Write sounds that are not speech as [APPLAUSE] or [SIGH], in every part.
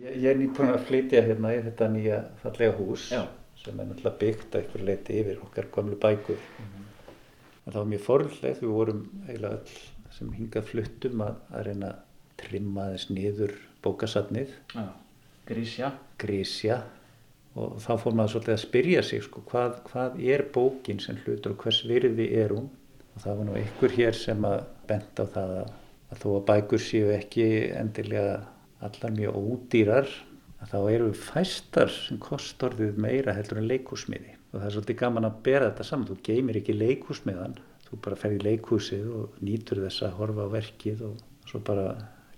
Ég, er nýpun að flytja hérna í þetta nýja fallega hús Já. sem er náttúrulega byggt að ykkur leiti yfir okkar gamlu bækur. En það var mjög forðlegt, við vorum eiginlega öll sem hingað fluttum að, að reyna að trimma þess niður bókasatnið, Já. Grísja. grísja og þá fór maður svolítið að spyrja sig sko, hvað, hvað er bókin sem hlutur og hvers virði er hún og það var nú ykkur hér sem að benda á það að, að þó að bækur séu ekki endilega allar mjög ódýrar að þá eru fæstar sem kostorðið meira heldur en leikúsmiði og það er svolítið gaman að bera þetta saman. Þú geymir ekki leikúsmiðan þú bara fer í leikúsið og nýtur þess að horfa á verkið og svo bara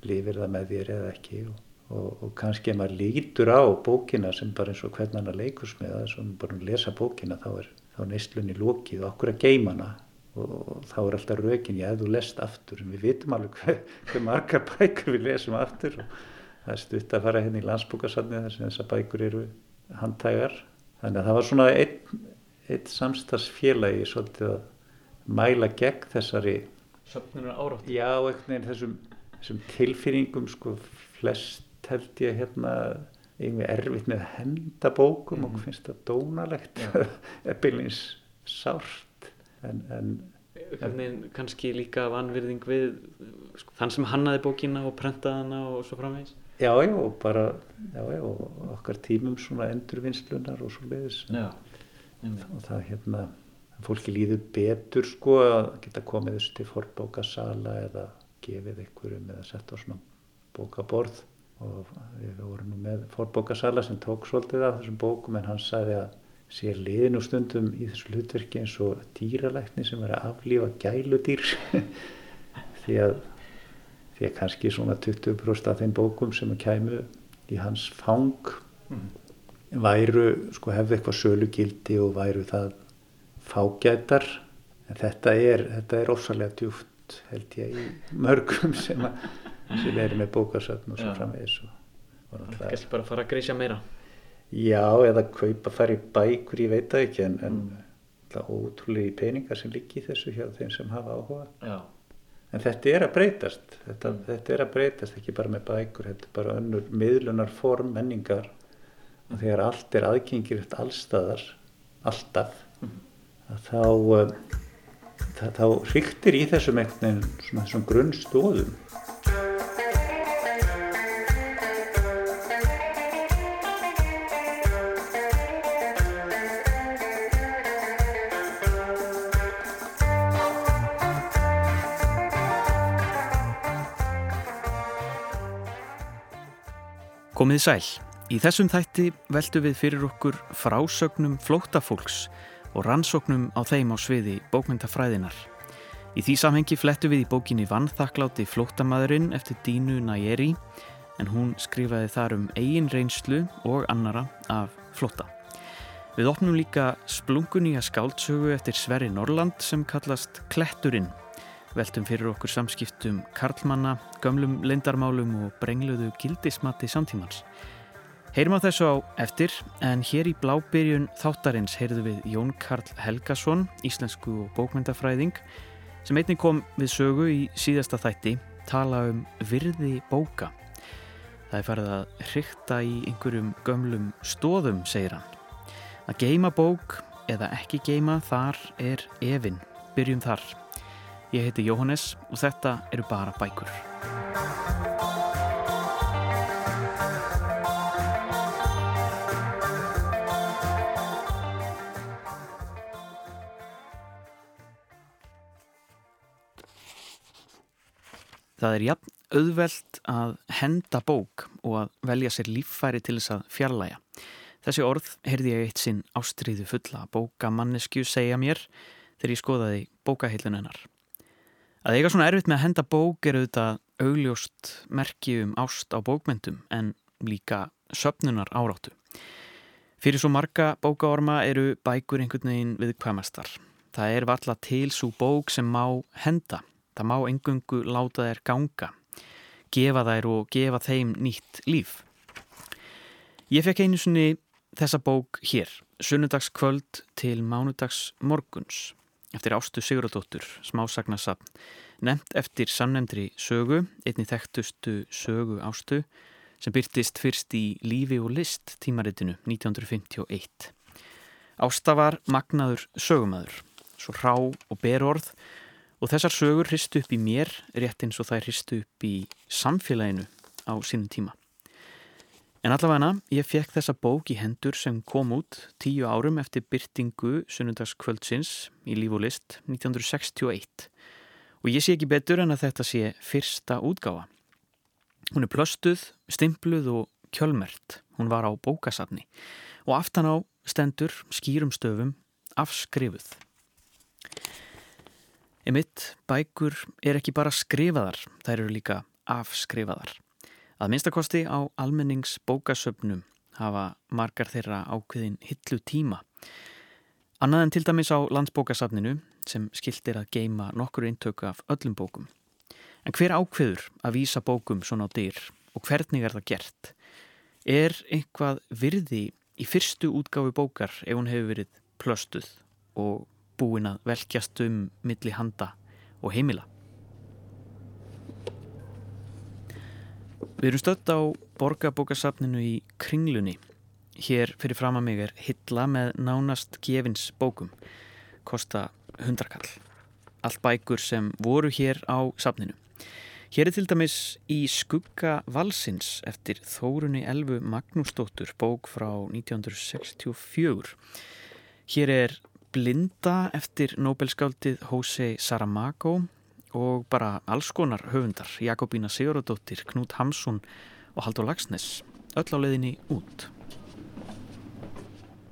lifir það með þér eða ekki. Og, og, og kannski ef maður lítur á bókina sem bara eins og hvern annar leikúsmiða þess að bara að lesa bókina þá er þá neistlunni lokið. Og okkur að geyma hana? Og þá er alltaf rökin, já, ef þú lest aftur. En við vitum alveg hver, hver margar [LAUGHS] bækur við lesum aftur og það er stutt að fara hérna í landsbúkasafni þar sem þessar bækur eru handtægar þannig að það var svona einn, einn samstagsfélagi svolítið að mæla gegn þessari Söfnunar árátt. já, veginn þessum, þessum tilfinningum sko flest held ég hérna einhver erfitt með að henda bókum og finnst það dónalegt [LAUGHS] eppilins sárt en, en Hvernig kannski líka vanvirðing við sko, þann sem hannaði bókina og prentaði hana og svo framvegis. Já, já, og bara já, já, og okkar tímum svona endurvinnslunar og svo leiðis og það hérna fólki líður betur sko að geta komið þessu til forbókasala eða gefið einhverjum eða sett á svona bókaborð. Og við vorum nú með forbókasala sem tók svolítið af þessum bókum en hann sagði að sér liðin og stundum í þessu hlutverki eins og dýralækni sem er að aflífa gæludýr. [LAUGHS] Því að því að kannski svona 20% af þeim bókum sem kæmu í hans fang. Væru, sko hefði eitthvað sölugildi og væru það fágætar. En þetta er, þetta er ofsalega djúft held ég í mörgum sem, að, sem eru með bókasöfn og svo framvegis og, og náttúrulega- Kannski bara fara að grísja meira. Já, eða kaupa fara í bækur, ég veit það ekki en, en það ótrúlega peningar sem liggi í þessu hjá þeim sem hafa áhuga. Já. En þetta er að breytast. Þetta, þetta er að breytast ekki bara með bækur þetta er bara önnur miðlunar form menningar. Og þegar allt er aðgengilegt allstaðar alltaf að þá það, þá hryktir í þessum þessum grunnstóðum Komið sæl. Í þessum þætti veldu við fyrir okkur frásögnum flóttafólks og rannsóknum á þeim á sviði bókmyndafræðinar. Í því samhengi flettu við í bókinni Vannþakláti flóttamadurinn eftir Dínu Najeri en hún skrifaði þar um eigin reynslu og annara af flótta. Við opnum líka splungunýja skáldsögu eftir Sverri Norland sem kallast Kletturinn. Veltum fyrir okkur samskiptum karlmanna, gömlum lindarmálum og brengluðu gildismati samtímans. Heyrum á þessu á eftir, en hér í blábyrjun þáttarins heyrðu við Jón Karl Helgason, íslensku og bókmyndafræðing, sem einnig kom við sögu í síðasta þætti, tala um virði bóka. Það er farið að hrykta í einhverjum gömlum stóðum, segir hann. Að geima bók eða ekki geima, þar er efinn. Byrjum þar. Ég heiti Jóhannes og þetta eru bara bækur. Það er jafn auðvelt að henda bók og að velja sér líffæri til þess að fjarlæga. Þessi orð heyrði ég eitt sinn ástriðu fulla bókamannesku segja mér þegar ég skoðaði bókahillun hennar. Að eiga svona erfitt með að henda bók er auðvitað augljóst merki um ást á bókmyndum en líka söpnunar áráttu. Fyrir svo marga bókaorma eru bækur einhvern veginn viðkvæmastar. Það er valla til svo bók sem má henda. Það má engungu láta þær ganga, gefa þær og gefa þeim nýtt líf. Ég fekk einu svonni þessa bók hér, sunnudagskvöld til mánudags morguns, eftir Ástu Sigurðardóttur, smásagnasafn, nefnt eftir samnefndri sögu, einni þekktustu sögu Ástu, sem byrtist fyrst í Lífi og list tímaritinu 1951. Ásta var magnaður sögumæður, svo rá og berorð og þessar sögur hristu upp í mér rétt eins og þær hristu upp í samfélaginu á sínum tíma. En allavega ég fekk þessa bók í hendur sem kom út tíu árum eftir byrtingu sunnundagskvöldsins í Líf og list 1961 og ég sé ekki betur en að þetta sé fyrsta útgáfa. Hún er plöstuð, stimpluð og kjölmert. Hún var á bókasafni og aftan á stendur skýrum stöfum afskrifuð. Emitt, bækur er ekki bara skrifaðar, þær eru líka afskrifaðar. Að minnstakosti á almenningsbókasöfnum hafa margar þeirra ákveðin hillu tíma. Annað en til dæmis á landsbókasafninu sem skildir að geima nokkur eintöku af öllum bókum. En hver ákveður að vísa bókum svona á dyr og hvernig er það gert? Er einhvað virði í fyrstu útgáfi bókar ef hún hefur verið plöstuð og búin að velkjast um milli handa og heimila? Við erum stött á borgarbókasafninu í Kringlunni. Hér fyrir fram að mig er hilla með nánast gefins bókum. Kosta hundrakall. Allt bækur sem voru hér á safninu. Hér er til dæmis í skugga valsins eftir Þórunni Elfu Magnúsdóttur bók frá 1964. Hér er Blinda eftir Nobelskáldið Jose Saramago og bara alls konar höfundar, Jakobína Sigurðardóttir, Knút Hamsun og Haldur Lagsnes, öll á leiðinni út.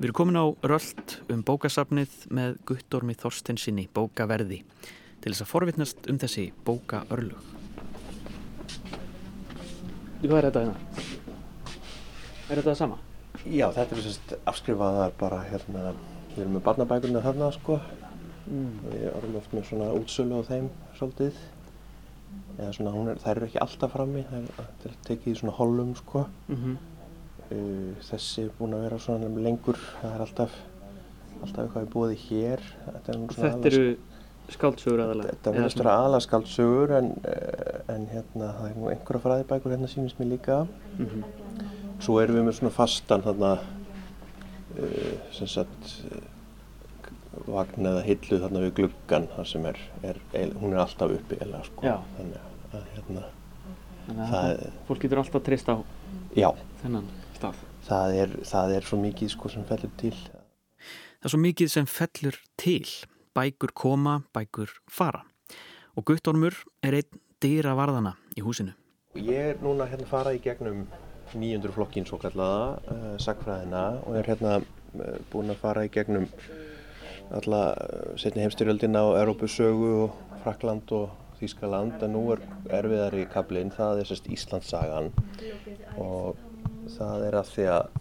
Við erum komin á röld um bókasafnið með Guttormi Þorstensinni bókaverði til þess að forvitnast um þessi bókaörlug. Hvað er þetta hérna? Er þetta það sama? Já, þetta er sérst afskrifaðar bara hérna, við erum með barnabækurna þarna sko mm. við erum oft með svona útsölu á þeim svolítið eða svona, er, þær eru ekki alltaf frammi það er tekið í svona hollum sko mm -hmm. uh, þessi er búin að vera svona lengur það er alltaf alltaf eitthvað við búið hér þetta, þetta eru skáldsögur aðalega þetta verður störa aðalega skáldsögur en, en hérna það er nú einhverja fræðibækur hérna sínist mér líka mm -hmm. svo erum við með svona fastan þarna uh, sem sagt vagn eða hillu þarna við gluggan þar sem er, er, hún er alltaf uppi eða sko. Þannig að hérna þannig að það, fólk getur alltaf trist á já, þennan stað. Það er, það er svo mikið sko sem fellur til. Það er svo mikið sem fellur til. Bækur koma, bækur fara. Og Guttormur er einn dýra varðana í húsinu. Ég er núna hérna fara í gegnum 900 flokkin svo kallaða uh, sagfræðina og er hérna uh, búin að fara í gegnum alla eh, setni heimstyrjöldin á Európusögu og Frakland og Þýskaland en nú er erfiðari kablinn, það er sérst Íslandssagan. Og það er að því að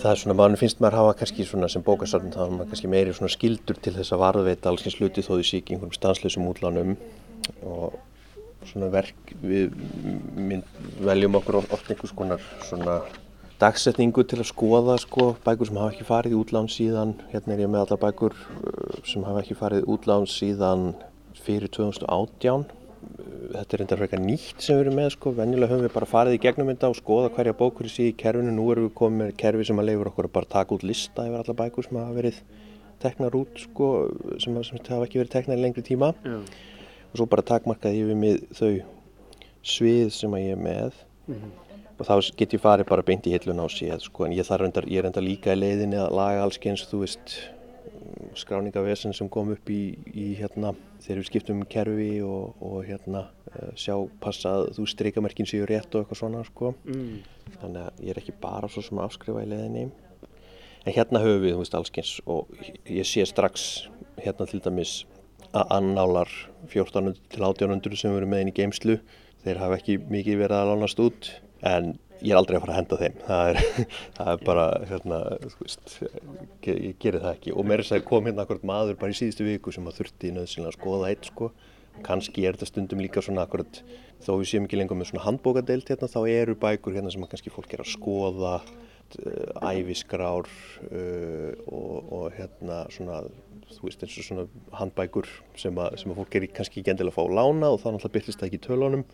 það er svona, mann finnst maður hafa kannski svona sem bókastarfn þá er maður kannski meiri svona skildur til þess að varðveita alls eins hluti þó því sík einhverjum stanslösum útlánum. Og svona verk við mynd, veljum okkur oft einhvers konar svona dagsetningu til að skoða sko, bækur sem hafa ekki farið í útlán síðan. Hérna er ég með allar bækur uh, sem hafa ekki farið í útlán síðan fyrir 2018 uh, þetta er enda frekar nýtt sem við erum með sko, venjulega höfum við bara farið í gegnum þetta og skoða hverja bókur síði í kerfinu. Nú erum við komið með kerfi sem að leifur okkur að bara taka út lista yfir allar bækur sem hafa verið teknar út sko, sem, sem hafa ekki verið teknar í lengri tíma. Já. og svo bara takmarkaði yfir mig þau svið sem að ég er með. Mm -hmm og þá get ég farið bara beint í hillun á síðan sko. En ég, reyndar, ég er enda líka í leiðinni að laga alls eins þú veist skráningavesen sem kom upp í, í hérna þegar við skiptum um kerfi og, og hérna uh, sjá passa að þú streikamerkin séu rétt og eitthvað svona sko. Mm. þannig að ég er ekki bara svo sem að afskrifa í leiðinni. En hérna höfum við þú veist alls eins og ég sé strax hérna til dæmis að annálar 1400 til 1800 sem við erum með inn í geimslu þeir hafa ekki mikið verið að lánast út en ég er aldrei að fara að henda þeim. Það er, [LAUGHS] það er bara hérna, veist, ég, ég gerir það ekki. Og mér er að kom hérna akkurat maður bara í síðustu viku sem að þurfti nöðsynlega að skoða eitt sko. Kannski er þetta stundum líka svona akkurat þó við séum ekki lengur með svona handbókadeilt hérna þá eru bækur hérna sem kannski fólk er að skoða uh, æfisgrár uh, og, og hérna svona þú veist eins og svona handbækur sem að, sem að fólk er kannski ekki endilega að fá lána og þá náttúrulega byrjast það ekki í tölunum.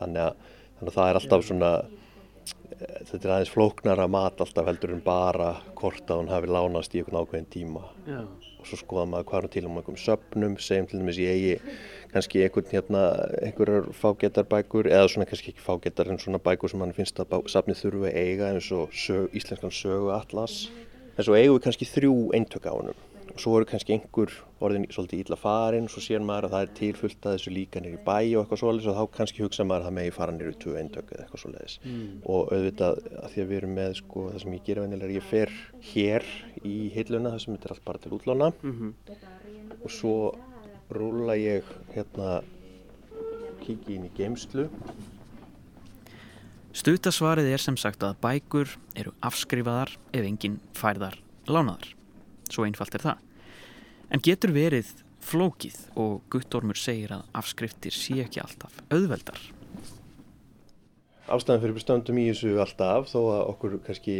Þannig að þannig að það er alltaf svona eh, þetta er aðeins flóknara mat alltaf heldur en bara hvort að hún hafi lánast í einhvern ákveðin tíma. Já. og svo skoða maður hvað hún til um einhverjum söpnum, segjum til dæmis ég eigi kannski einhvern hérna einhverjar fágetarbækur eða svona kannski ekki fágetar en svona bækur sem hann finnst að safnið þurfu eiga eins og sög, íslenskan sögu atlas en svo eigum við kannski þrjú eintök á og svo eru kannski einhver orðin svolítið ítla farin og svo sér maður að það er tilfullt að þessu líka nýri bæ og eitthvað svoleiðis og þá kannski hugsa maður að það megi fara nýri tvö eintök eða eitthvað svoleiðis mm. og auðvitað að því að við erum með sko það sem ég gera venilega ég fer hér í heiluna það sem þetta er allt bara til útlána mm -hmm. og svo rúla ég hérna kiki inn í geimslu Stutasvarið er sem sagt að bækur eru afskrifaðar ef enginn færðar lánaðar. Svo einfalt er það. En getur verið flókið og Guttormur segir að afskriftir sé ekki alltaf auðveldar. Ástæðan fyrir bestöndum í þessu alltaf þó að okkur kannski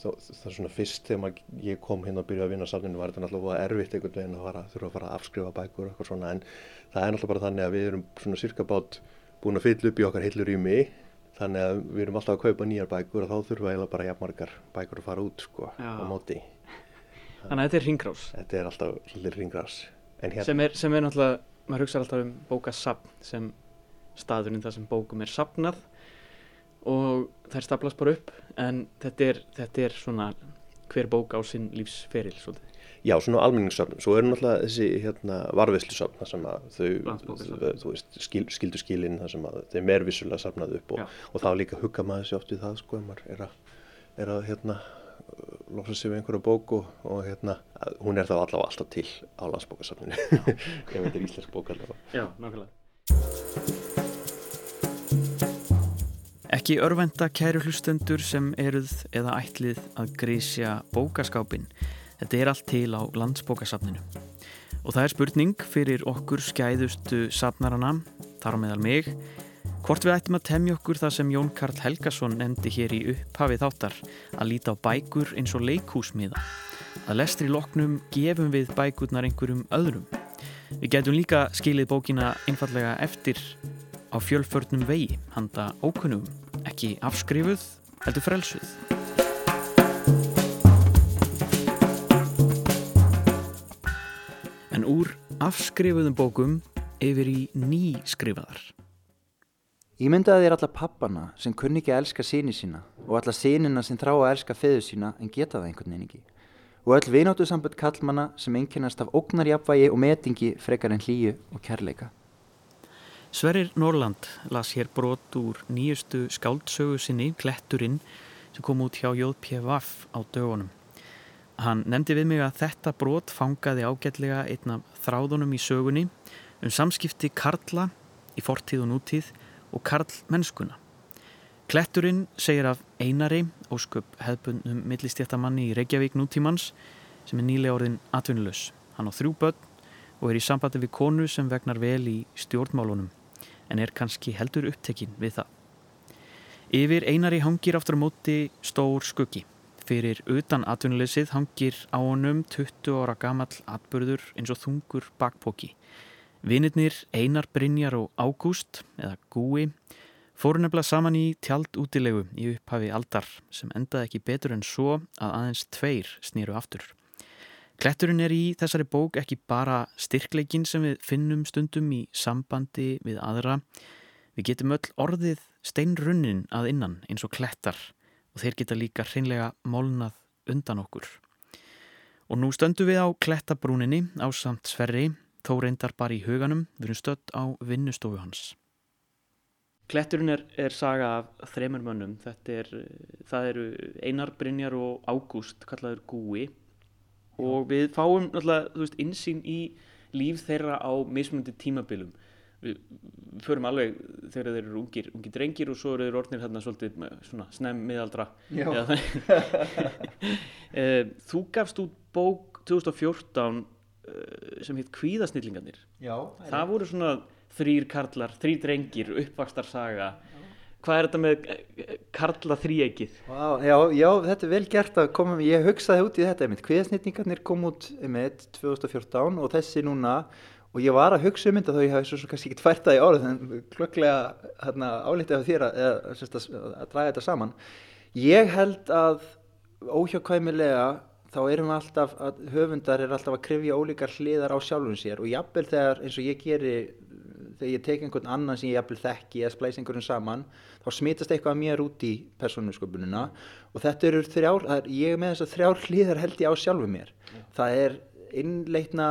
það er svona fyrst þegar ég kom hérna að byrja að vinna safninu var þetta náttúrulega erfitt einhvern veginn að fara, þurfa að fara að afskrifa bækur og eitthvað svona en það er náttúrulega bara þannig að við erum svona cirka bát búin að fylla upp í okkar heilur í mig þannig að við erum alltaf að kaupa nýjar bækur og þá þurfum við bara jafnmargar bækur að fara út sko Já. á móti Þannig að þetta er ringrás Þetta er alltaf hlir ringrás hérna... sem, er, sem er náttúrulega, maður hugsa alltaf um bókasapn sem staðurinn þar sem bókum er sapnað og þær staplast bara upp en þetta er, þetta er svona hver bók á sinn lífsferil svolítið. Já, svona almenningssöfnum. Svo eru náttúrulega þessi hérna, varfiðslusöfn þar sem að þau, þú veist, skil, skildu skilin þar sem að þeim er vissulega safnað upp og, og þá líka hugga maður þessi oft við það, sko, ef maður er að, er að hérna, losa sig við einhverju bóku og hérna, hún er þá allavega alltaf til á landsbókasafninu, [LAUGHS] ef þetta er íslensk bók allavega. Já, nákvæmlega. Ekki örvenda kæru hlustendur sem eruð eða ætlið að grísja bókaskápin Þetta er allt til á landsbókasafninu. Og það er spurning fyrir okkur skæðustu safnarana, þar á meðal mig, hvort við ættum að temja okkur það sem Jón Karl Helgason nefndi hér í upphafið þáttar, að líta á bækur eins og leikúsmiða. Að lestri loknum gefum við bækurnar einhverjum öðrum. Við getum líka skilið bókina einfallega eftir á fjölförnum vegi, handa ókunnum, ekki afskrifuð, heldur frelsuð. úr afskrifuðum bókum yfir í nýskrifaðar. Ímyndaði þér alla pappana sem kunni ekki að elska síni sína og alla sínina sem þrá að elska feðu sína en geta það einhvern veginn ekki. Og öll vináttu sambund kallmanna sem einkennast af ógnarjapvægi og metingi frekar en hlýju og kærleika. Sverrir Norland las hér brot úr nýjustu skáldsögu sinni, Kletturinn, sem kom út hjá Jóðpjevaf á dögunum. Hann nefndi við mig að þetta brot fangaði ágætlega einn af þráðunum í sögunni um samskipti Karla í fortíð og nútíð og Karl mennskuna. Kletturinn segir af einari ósköp hefðbundum millistjættamanni í Reykjavík nútímans sem er nýlega orðin atvinnulegs. Hann á þrjú börn og er í sambandi við konu sem vegnar vel í stjórnmálunum en er kannski heldur upptekinn við það. Yfir einari hangir aftur á móti stór skuggi Fyrir utan atvinnuleysið hangir á honum 20 ára gamall atbörður eins og þungur bakpóki. Vinirnir Einar Brynjar og Ágúst, eða Gúi, fóru nefnilega saman í tjald útilegu í upphafi aldar sem endaði ekki betur en svo að aðeins tveir snýru aftur. Kletturinn er í þessari bók ekki bara styrkleikin sem við finnum stundum í sambandi við aðra. Við getum öll orðið steinrunnin að innan eins og klettar og þeir geta líka hreinlega molnað undan okkur. Og nú stöndum við á klettabrúninni á samt Sverri, þó reyndar bara í huganum, við erum stödd á vinnustofu hans. Kletturinn er, er saga af þremur mönnum, þetta er, það eru Einar, Brynjar og Ágúst, kallaður Gúi. Og við fáum náttúrulega, veist, insýn í líf þeirra á mismundi tímabilum. Við förum alveg þegar þeir eru ungir, ungir drengir og svo eru þeir orðnir hérna svolítið svona snem miðaldra. [LAUGHS] Eh, Þú gafst út bók 2014 eh, sem hitt Kvíðasnillingarnir. Já, það voru svona þrýr karlar, þrýr drengir uppvakstarsaga Hvað er þetta með eh, Karla þrýegið? Wow, já, já, þetta er vel gert að koma, ég hugsaði út í þetta, kviðasnitningarnir kom út með 2014 og þessi núna og ég var að hugsa um þetta þó ég hafi svo, svo kannski ekki tvært það í orð en klökklega hérna, álítið af þér að, að, að, að draga þetta saman. Ég held að óhjákvæmilega þá erum við alltaf að höfundar er alltaf að krifja ólíkar hliðar á sjálfum sér og jafnvel þegar eins og ég geri þegar ég tek einhvern annan sem ég jafnvel þekki eða splæs einhverjum saman þá smitast eitthvað mér út í persónusköpununa og þetta eru þrjár, er, ég með þess að þrjár hliðar held ég á sjálfum mér Já. það er innleitna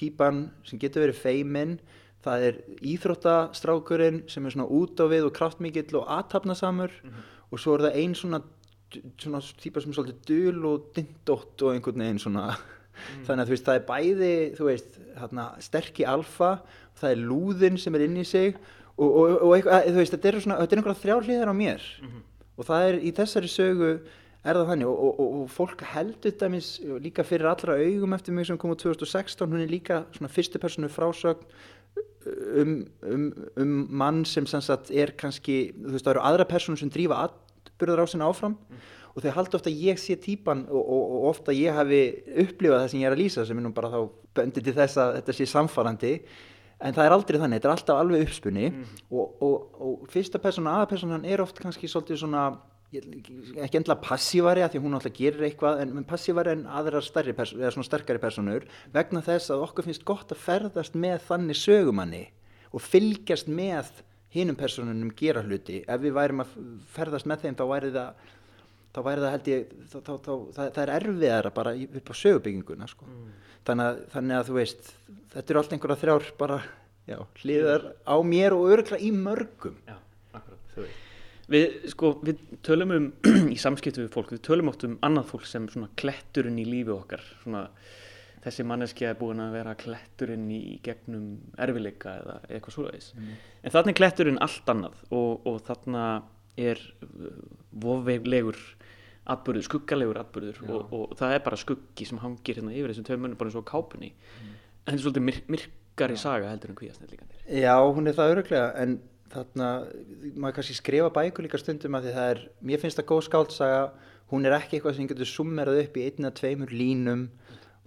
típan sem getur verið feiminn það er íþróttastrákurinn sem er svona út á við og kraftmikið og aðtapnasamur mm -hmm. og svo er það einn svona, svona típa sem er svolítið dul og dindótt og einhvern veginn svona mm. þannig að þú veist það er bæði þú veist hérna, sterkir alfa það er lúðin sem er inn í sig og, og, og eitthvað, þú veist þetta er svona þetta er einhverja þrjálfliðar á mér mm -hmm. og það er í þessari sögu er það þannig og, og, og fólk heldur dæmis líka fyrir allra augum eftir mig sem kom á 2016, hún er líka svona fyrstu personu frásögn um, um, um mann sem sannsagt er kannski, þú veist það eru aðra personu sem drífa atbyrðar sinna áfram mm. og þau haldur ofta að ég sé típan og, og ofta ég hafi upplifað það sem ég er að lýsa sem er nú bara þá böndið til þess að þetta sé samfarrandi en það er aldrei þannig, þetta er alltaf alveg uppspunni mm. og fyrsta personu, aða personu er oft kannski svolítið svona ekki endla passívari að því hún alltaf gerir eitthvað en passívari en aðrar stærri eða svona sterkari personur vegna þess að okkur finnst gott að ferðast með þannig sögumanni og fylgjast með hinnum personunum gera hluti ef við værim að ferðast með þeim þá væri það þá væri það held ég þá, þá, þá, það, það er erfiðara bara upp á sögubygginguna sko. mm. þannig, að, þannig að þú veist þetta eru allt einhverja þrjár bara já, hlýðar á mér og öruglega í mörgum Já, akkurat, Við, sko, við tölum um [CLEARS THROAT] í samskiptu við fólk, við tölum oft um annað fólk sem svona kletturinn í lífi okkar svona þessi manneskja er búin að vera kletturinn í gegnum erfileika eða eitthvað svoleiðis. Mm. en þarna er kletturinn allt annað og, og þarna er vofveglegur atbyrður, skuggalegur atbyrður og, og það er bara skuggi sem hangir hérna yfir þessum tveim munum bara eins og kápunni. Mm. en þetta er svolítið myr myrkari saga heldur en kvíasnellíkandir Já, hún er það öruglega en þarna, maður kannski skrifa bækur líka stundum að því það er, mér finnst það góð skáldsaga, hún er ekki eitthvað sem getur summerað upp í einna tveimur línum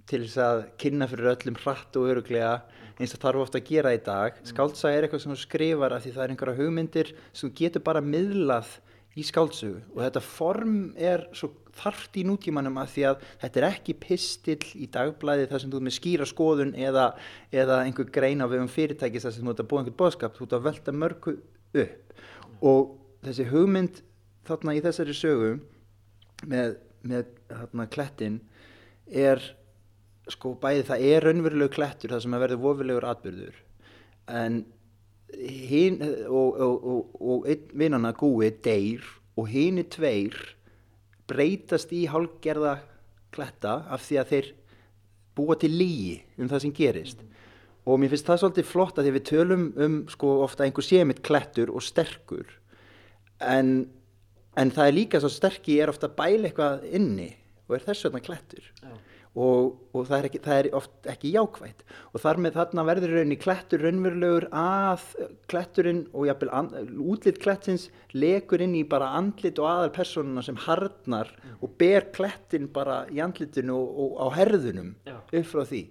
til þess að kynna fyrir öllum hratt og öruglega eins og þarf ofta að gera í dag. Skáldsaga er eitthvað sem þú skrifar að því það er einhverja hugmyndir sem getur bara miðlað í skáldsögu. Og þetta form er svo þarft í nútímanum að því að þetta er ekki pistill í dagblæði þar sem þú er með skýra skoðun eða, eða einhver grein á vefum fyrirtækis þar sem þú ert að búa einhvern boðskap, þú ert að velta mörgu upp. Og þessi hugmynd þarna í þessari sögu með, með þarna klettin er sko bæði það er raunverulegu klettur það sem að verður vofilegur atbyrður en hinn og, og, og, og einn vinnana gúi deyr og hinn er tveir breytast í hálgerða kletta af því að þeir búa til lígi um það sem gerist. Mm. og mér finnst það svolítið flott að því við tölum um sko ofta einhver sémitt klettur og sterkur. En, en það er líka svo sterkir er ofta bæli eitthvað inni og er þess vegna klettur. Já og, og það, er ekki, það er oft ekki jákvægt og þar með þarna verður rauninni klettur raunverulegur að kletturinn og jáfnvel útlitt klettins lekur inn í bara andlit og aðal personuna sem harnar mm. og ber klettin bara í andlitinu og, og á herðunum Já. upp frá því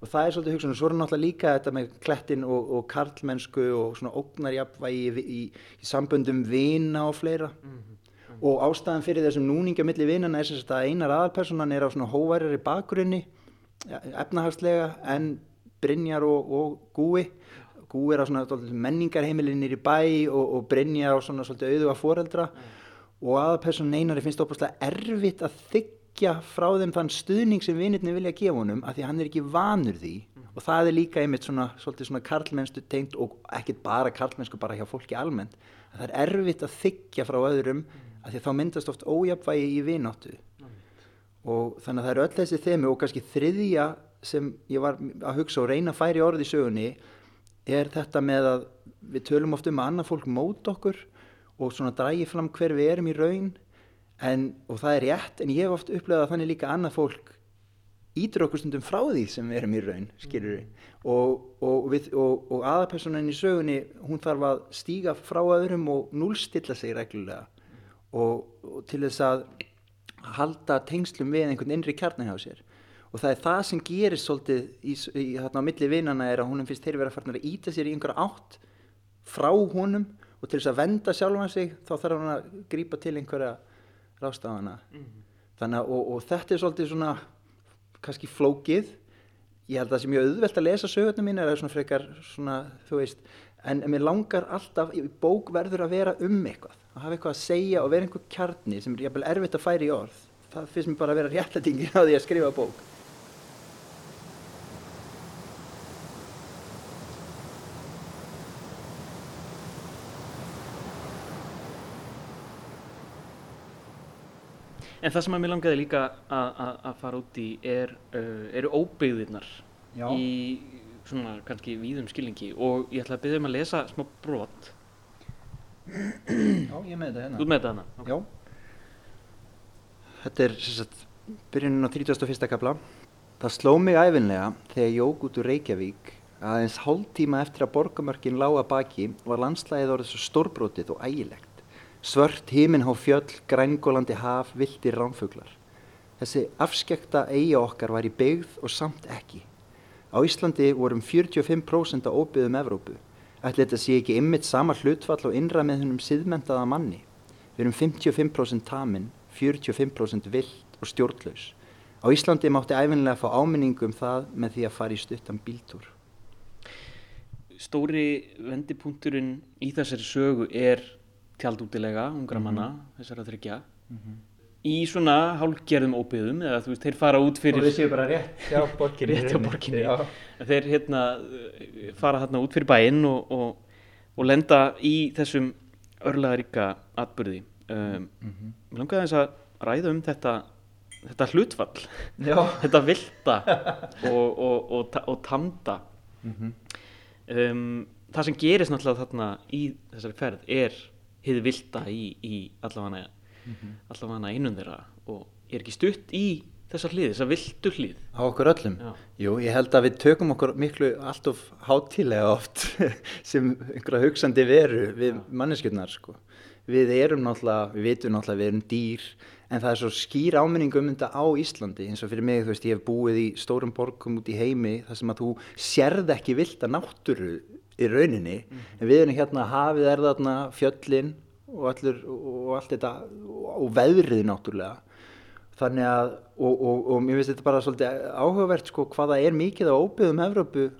og það er svolítið hugsun og svo er náttúrulega líka þetta með klettin og, og karlmennsku og svona ógnarjapvægi í, í, í samböndum vina og fleira mm -hmm og ástæðan fyrir þessum núninga millir vinnana er sem sagt að einar aðalpersonan er á svona hóværari bakgrunni efnahagslega en Brynjar og, og Gúi Gúi er á svona menningarheimilinir í bæ og, og Brynjar á svona svolítið auðuga foreldra mm. og aðalpersonan einari finnst óbúinlega erfitt að þykja frá þeim þann stuðning sem vinnirni vilja gefa honum af því hann er ekki vanur því mm. og það er líka einmitt svona, svona karlmennstu tengt og ekkit bara karlmennsku bara hjá fólki almennt það er erfitt að þykja frá öðrum mm að því þá myndast oft ójapvægi í vináttu. Og þannig að það eru öll þessi þemi og kannski þriðja sem ég var að hugsa og reyna að færi orði í sögunni er þetta með að við tölum oft um að annað fólk mót okkur og svona drægi fram hver við erum í raun. En, og það er rétt en ég hef oft upplegað að þannig líka annað fólk ítur okkur stundum frá því sem við erum í raun skilur við og, og, og, og aðapersonan í sögunni hún þarf að stíga frá öðrum og núlstilla sig reglulega og, og til þess að halda tengslum við einhvern innri kjarni hjá sér. Og það er það sem gerir svolítið í, í, þarna á milli vinnana er að húnum finnst þeir vera farin að íta sér í einhverja átt frá húnum og til þess að venda sjálfan sig þá þarf hann að grípa til einhverja rástafana mm -hmm. þannig að og, og þetta er svolítið svona kannski flókið. Ég held að það sem ég auðvelt að lesa sögurnu mín er svona frekar svona þú veist en mér langar alltaf, bók verður að vera um eitthvað, að hafa eitthvað að segja og vera einhver kjarni sem er jæfnvel erfitt að færa í orð það finnst mér bara að vera réttlætingin á því að skrifa bók. En það sem að mér langaði líka að fara út í er, uh, eru óbyggðirnar í svona kannski víðum skilningi. Og ég ætla að byggja um að lesa smá brot. Já, ég með þetta hérna. Þú með þetta hana? Okay. Já. Þetta er sagt, byrjunin á 31. kapla. Það sló mig æfinlega þegar ég jóg út úr Reykjavík að eins hálf tíma eftir að borgamörkin lága baki var landslæðið orðið svo stórbrótið og ægilegt. Svört híminn á fjöll, grængólandi haf, vildir ránfuglar. Þessi afskekta eiga okkar var í byggð og samt ekki. Á Íslandi vorum 45% á óbyggðum Evrópu. Ætli þetta sé ekki ymmit sama hlutfall og innra með hennum siðmentaða manni. Við erum 55% taminn, 45% vilt og stjórnlaus. Á Íslandi mátti æfinlega fá áminningum um það með því að fara í stuttan bíltúr. Stóri vendipunkturinn í þessari sögu er tjaldútilega ungra manna, mm -hmm. þessar að þryggja mm -hmm. Í svona hálfgerðum óbyðum eða þú veist, þeir fara út fyrir og þeir séu bara rétt hjá [LAUGHS] borginni, rétt hjá borginni. þeir hérna fara hérna út fyrir bæinn og, og, og lenda í þessum örlaðaríka atbyrði um, mm -hmm. langaði þess að ræða um þetta þetta hlutfall [LAUGHS] þetta vilda [LAUGHS] og, og tamda mhm. um, það sem gerist náttúrulega þarna í þessari ferð er hið vilda í, í allavega mm -hmm. allavega einum þeirra og ég er ekki stutt í þessa hlið, þessa vildu hlið á okkur öllum, Já. jú ég held að við tökum okkur miklu allt of hátílega oft [LAUGHS] sem einhverja hugsanði veru við manneskjöldnar sko. við erum náttúrulega, við veitum náttúrulega við erum dýr en það er svo skýr áminning um þetta á Íslandi eins og fyrir mig, þú veist, ég hef búið í stórum borgum út í heimi þar sem að þú sérð ekki vilda náttúru í rauninni mm -hmm. en við erum hérna hafið er þarna fjöllin og, allur, og allt þetta og veðrið náttúrulega þannig að og, og, og mér finnst þetta bara svolítið áhugavert sko hvaða er mikið á óbyggðum Evrópu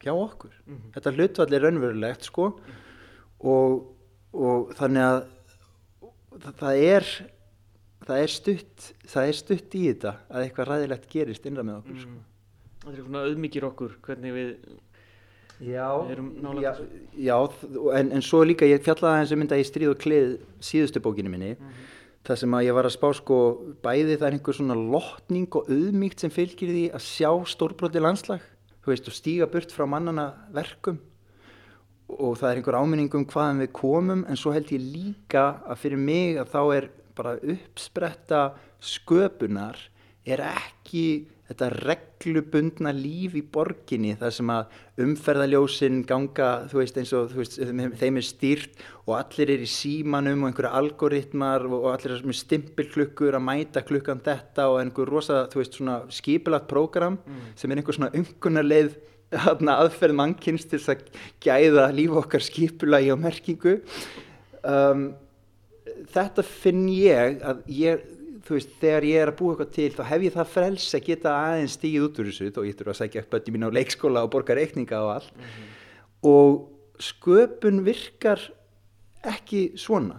hjá okkur mm -hmm. þetta hlutvall er raunverulegt sko mm -hmm. og þannig að það, það er það er stutt það er stutt í þetta að eitthvað ræðilegt gerist innra með okkur sko. Það er svona auðmikið okkur hvernig við Já, já, já en, en svo líka ég fjallaði eins og mynda í stríð og klið síðustu bókinu minni mm -hmm. þar sem að ég var að spá sko bæði það er einhver svona lotning og auðmíkt sem fylgir því að sjá stórbróti landslag veist, og stíga burt frá mannana verkum. Og það er einhver áminning um hvaðan við komum en svo held ég líka að fyrir mig að þá er bara uppspretta sköpunar er ekki þetta reglubundna líf í borginni þar sem að umferðaljósinn ganga þú veist eins og veist, þeim er stýrt og allir er í símanum og einhverja algoritmar og allir er með stimpilklukkur að mæta klukkan þetta og einhver rosa þú veist svona skipilagt prógram mm. sem er einhver svona umkunarleið aðferð mannkynst til að gæða líf okkar skipulagi og merkingu um, þetta finn ég að ég þú veist, þegar ég er að búa eitthvað til þá hef ég það frels að geta aðeins stíð út úr þessu og ég þurfa að segja upp bötti mín á leikskóla og borga reikninga og allt. Mm -hmm. og sköpun virkar ekki svona.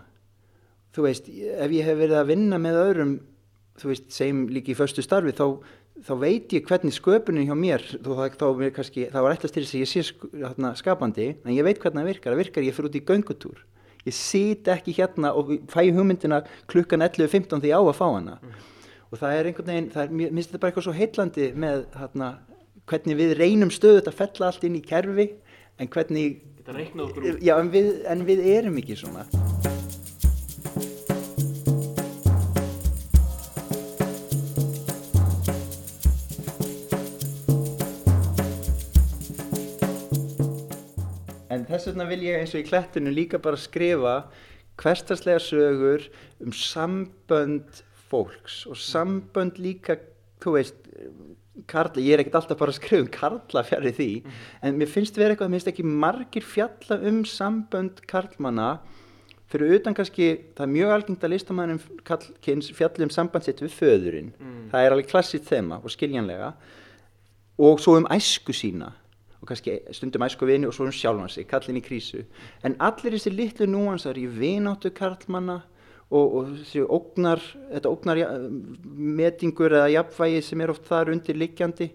Þú veist, ef ég hef verið að vinna með öðrum, þú veist, segjum líka í förstu starfi, þá, þá veit ég hvernig sköpunin hjá mér þá, þá, kannski, þá er til þess að ég sé skapandi, en ég veit hvernig það virkar. Það virkar ég fyrir út í göngutúr ég sit ekki hérna og fæ hugmyndina klukkan 11.15 því á að fá hana mm. og það er einhvern veginn, er, mér finnst þetta bara eitthvað svo heillandi með hérna, hvernig við reynum stöðut að fella allt inn í kerfi en hvernig já, en, við, en við erum ekki svona þess vegna vil ég eins og í klettinu líka bara skrifa hverstagslega sögur um sambönd fólks og sambönd líka þú veist Karla, ég er ekkert alltaf bara að skrifa um Karla fjari því, mm en mér finnst verið eitthvað, mér finnst ekki margir fjalla um sambönd Karlmanna. Fyrir utan kannski, það er mjög algengt að Karlkins fjalla um sambandsitt við föðurinn, mm. það er alveg klassið þema og skiljanlega. Og svo um æsku sína og kannski stundum æsku vini og svo um sjálfan sig, Karlin í krísu, en allir þessi litlu núansar í vináttu Karlmanna og, og þessi ógnar, þetta ógnar metingur eða jafnvægi sem er oft þar undir liggjandi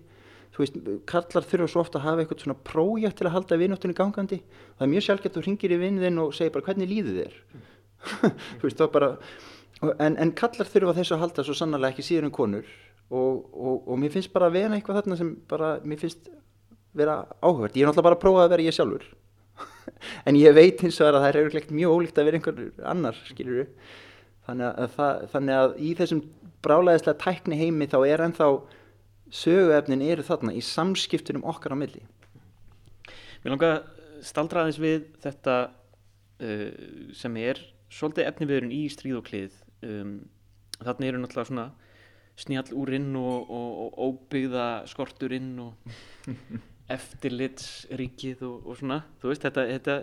þú veist, kallar þurfa svo ofta að hafa eitthvað svona prójætt til að halda vinnóttinu gangandi. Það er mjög sjálfgett að þú ringir í vinnin og segir bara hvernig líður þér? [LAUGHS] Þú veist, þá bara en, en kallar þurfa þessu að halda svo sannarlega ekki síður en konur. Og, og, og mér finnst bara að vera eitthvað þarna sem bara, mér finnst vera áhugvært, ég er náttúrulega bara að prófa að vera ég sjálfur. [LAUGHS] En ég veit eins og að það er mjög ólíkt að vera einhver annar, skilur þannig að, það, þannig að í þessum brálaðislega tækni heimi þá er ennþá söguefnin eru þarna í samskiptunum okkar á milli. Mér langar að staldra aðeins við þetta uh, sem er svolítið efniviðurinn í stríð og klið. Um, þarna eru náttúrulega svona snjall úrinn og, og, og óbyggða skorturinn og [LAUGHS] eftirlitsríkið og, og svona. Þú veist þetta, þetta,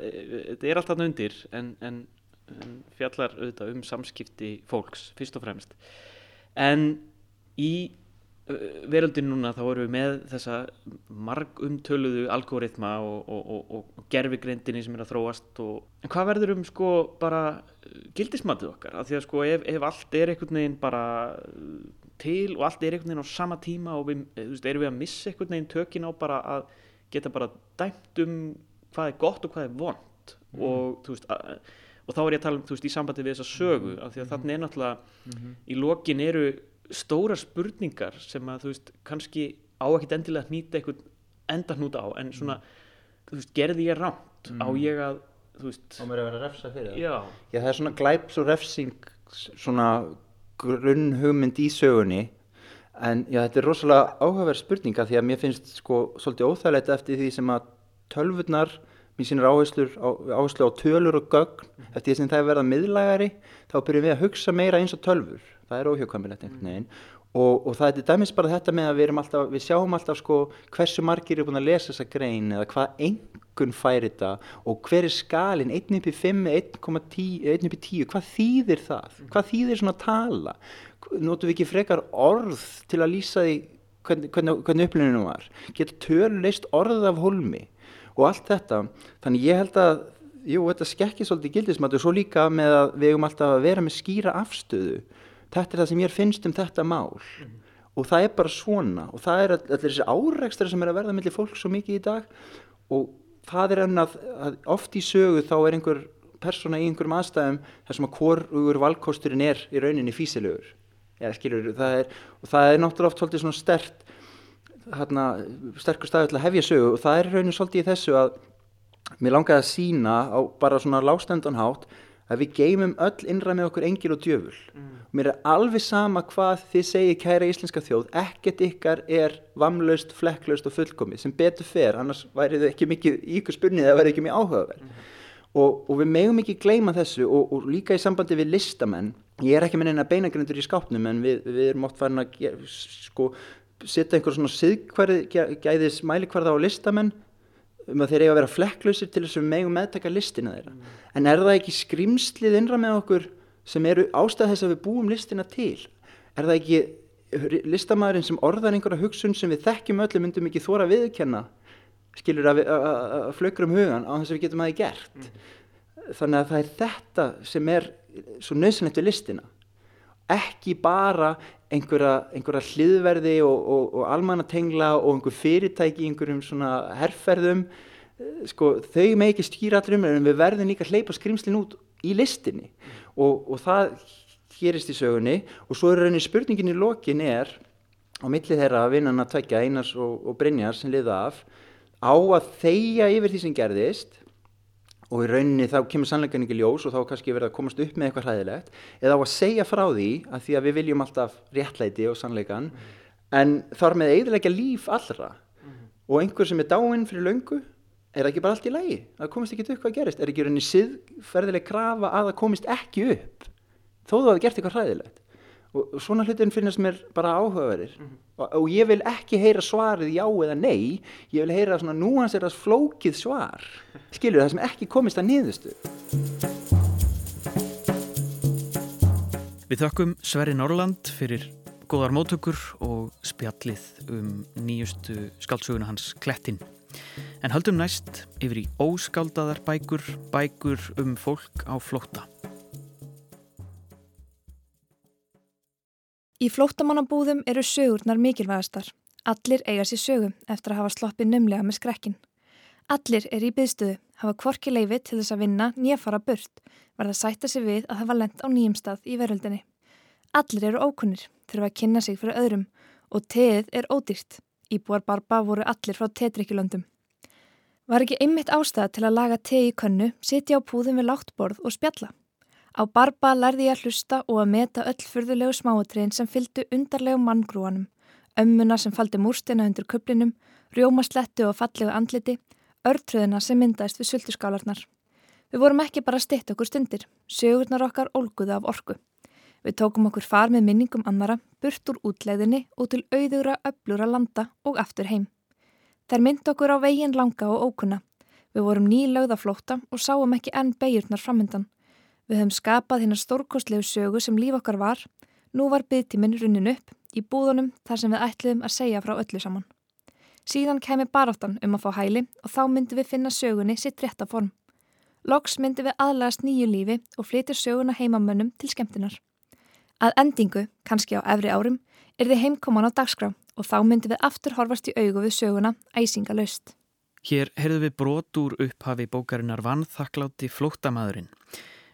þetta er alltaf undir en, en fjallar auðvitað um samskipti fólks fyrst og fremst. En í veröldin núna þá erum við með þessa margumtöluðu algoritma og, og, og, gerfigrindinni sem er að þróast en hvað verður um sko bara gildismatið okkar? Af því að sko ef, ef allt er einhvern veginn bara til og allt er einhvern veginn á sama tíma og við, veist, erum við að missa einhvern veginn tökin á bara að geta bara dæmt um hvað er gott og hvað er vond mm. og og þá er ég að tala um, veist, í sambandi við þessa sögu mm -hmm. af því að mm þannig er náttúrulega mm -hmm. í lokin eru stóra spurningar sem að, þú veist, kannski á ekkit endilega að nýta eitthvað enda hnúta á, en svona veist, gerði ég rámt á mhm. ég að á mér að vera refsa fyrir það já. já, það er svona glæps og refsing svona grunn hugmynd í sögunni en já, þetta er rosalega áhugaverð spurninga því að mér finnst sko svolítið óþægilegt eftir því sem að tölvurnar mér sínir áherslu á, tölur og gögn mm -hmm. eftir því sem það er verða miðlægari þá byrjum við að hugsa meira eins og tölfur það er óhjókvæmilegt einhvern veginn. Og, og það er dæmis bara þetta með að við, alltaf, við sjáum alltaf sko hversu margir eru búin að lesa þessa grein eða hvað engun fær þetta og hver er skalin 1.5, 1.10 hvað þýðir það? -hmm. hvað þýðir svona að tala? Notum við ekki frekar orð til að lýsa því hvernig, hvernig, hvernig uppluninu var? Getur tölur leist orð af holmi? og allt þetta þannig ég held að jú, þetta skekkir svolítið gildismat og svo líka með að við hefum alltaf að vera með skýra afstöðu þetta er það sem ég finnst um þetta mál. Mm -hmm. og það er bara svona. Og það er allir þessi áreikstra sem er að verða mellir fólk svo mikið í dag. Og það er enn að, að oft í sögu þá er einhver persóna í einhverjum aðstæðum þar sem að hvorugur valkosturinn er í rauninni físilegur ja, skilur, það er, og það er náttúrulega oft svolítið svona stert hérna, sterkur staði til að hefja sögu. Og það er rauninu svolítið í þessu að mér langaði að sína á bara svona lástendanhátt að við geymum öll innræð með okkur engil og djöful. Mm. mér er alveg sama hvað þið segir kæra íslenska þjóð ekkert ykkar er vamlaust, flekklaust og fullkomið. Sem betur fer, annars væri þau ekki mikið í ykkur spurnið eða væri ekki mjög áhugaverð. Mm. og, og við megum ekki gleyma þessu og, og líka í sambandi við listamenn. Ég er ekki með neina beinagrindur í skápnum en við, við erum oft farin að sko setja einhver svona siðkvæði gæðis mælikvarða á listamenn um að þeir eiga að vera flekklausir til þess að við megum meðtaka listina þeirra mm. en er það ekki skrimslið innra með okkur sem eru ástæð þess að við búum listina til er það ekki listamæðurinn sem orðar einhverja hugsun sem við þekkjum öllum myndum ekki þóra viðkenna skilur að, að flökra um hugan á þess að við getum aðeins gert mm. þannig að það er þetta sem er svo nöðsynlegt við listina ekki bara einhverja, einhverja hliðverði og, og, og almannatengla og einhver fyrirtæki í einhverjum svona herrferðum eh, sko, þau með ekki stýra allir um en við verðum líka að hleypa skrimslinn út í listinni. Og, og það gerist í sögunni. Og svo er rauninni spurningin í lokin er á milli þeirra að vinnan að tvekja Einars og Brynjar sem liða af á að þeia yfir því sem gerðist og í rauninni þá kemur sannleikan ekki ljós og þá kannski verða að komast upp með eitthvað hræðilegt eða á að segja frá því að því að við viljum alltaf réttlæti og sannleikan mm. en þar með eiginlega líf allra. Mm. og einhver sem er dáinn fyrir löngu er ekki bara allt í lægi að komist ekki upp hvað gerist, er ekki rauninni siðferðileg krafa að það komist ekki upp? Þó þú hafi gert eitthvað hræðilegt og svona hlutin finnast mér bara áhugaverðir. Mm -hmm. og, og ég vil ekki heyra svarið já eða nei. Ég vil heyra svona núanserast flókið svar. [LAUGHS] Skilur það sem ekki komist að niðurstu Við þökkum Sverri Norrland fyrir góðar mótökur og spjallið um nýjustu skáldsöguna hans Klettin. En höldum næst yfir í óskáldaðar bækur bækur um fólk á flótta Í flóttamannabúðum eru sögurnar mikilvægastar. Allir eiga sér sögu eftir að hafa sloppið nömlega með skrekkin. Allir er í byðstöðu, hafa kvorki leifi til þess að vinna nýja fara burt, verða sætta sig við að hafa lent á nýjum stað í veröldinni. Allir eru ókunnir, þurfa að kynna sig fyrir öðrum og teið er ódýrt. Íbúar barba voru allir frá tetrikilöndum. Var ekki einmitt ástæða til að laga teið í könnu, sitja á púðum við láttborð og spjalla? Á barba lærði ég að hlusta og að meta öll fyrðulegu smáatriðin sem fylgdu undarlegu manngrúanum, ömmuna sem faldi múrstina undir kuplinum, rjómaslettu og fallegu andliti, örtröðina sem myndaðist við sultuskálarnar. Við vorum ekki bara stitt okkur stundir, sögurnar okkar ólguðu af orku. Við tókum okkur far með minningum annara, burt úr útleiðinni og til auðugra öblura landa og aftur heim. Þær mynd okkur á veginn langa og ókunna. Við vorum nýlaugða flóta og sáum ekki enn beigjurnar framöndan. Við höfum skapað hérna stórkostlegu sögu sem líf okkar var. Nú var byggtíminn runnin upp í búðunum þar sem við ætliðum að segja frá öllu saman. Síðan kemi baráttan um að fá hæli og þá myndi við finna sögunni sitt rétta form. Loks myndi við aðlægast nýju lífi og flytja söguna heimamönnum til skemmtinar. Að endingu, kannski á efri árum, er þið heimkoman á dagskrá og þá myndi við aftur horfast í augu við söguna æsinga laust. Hér heyrðu við brot úr upphafi bókarinnar Vannþakklátti flóttamæðurinn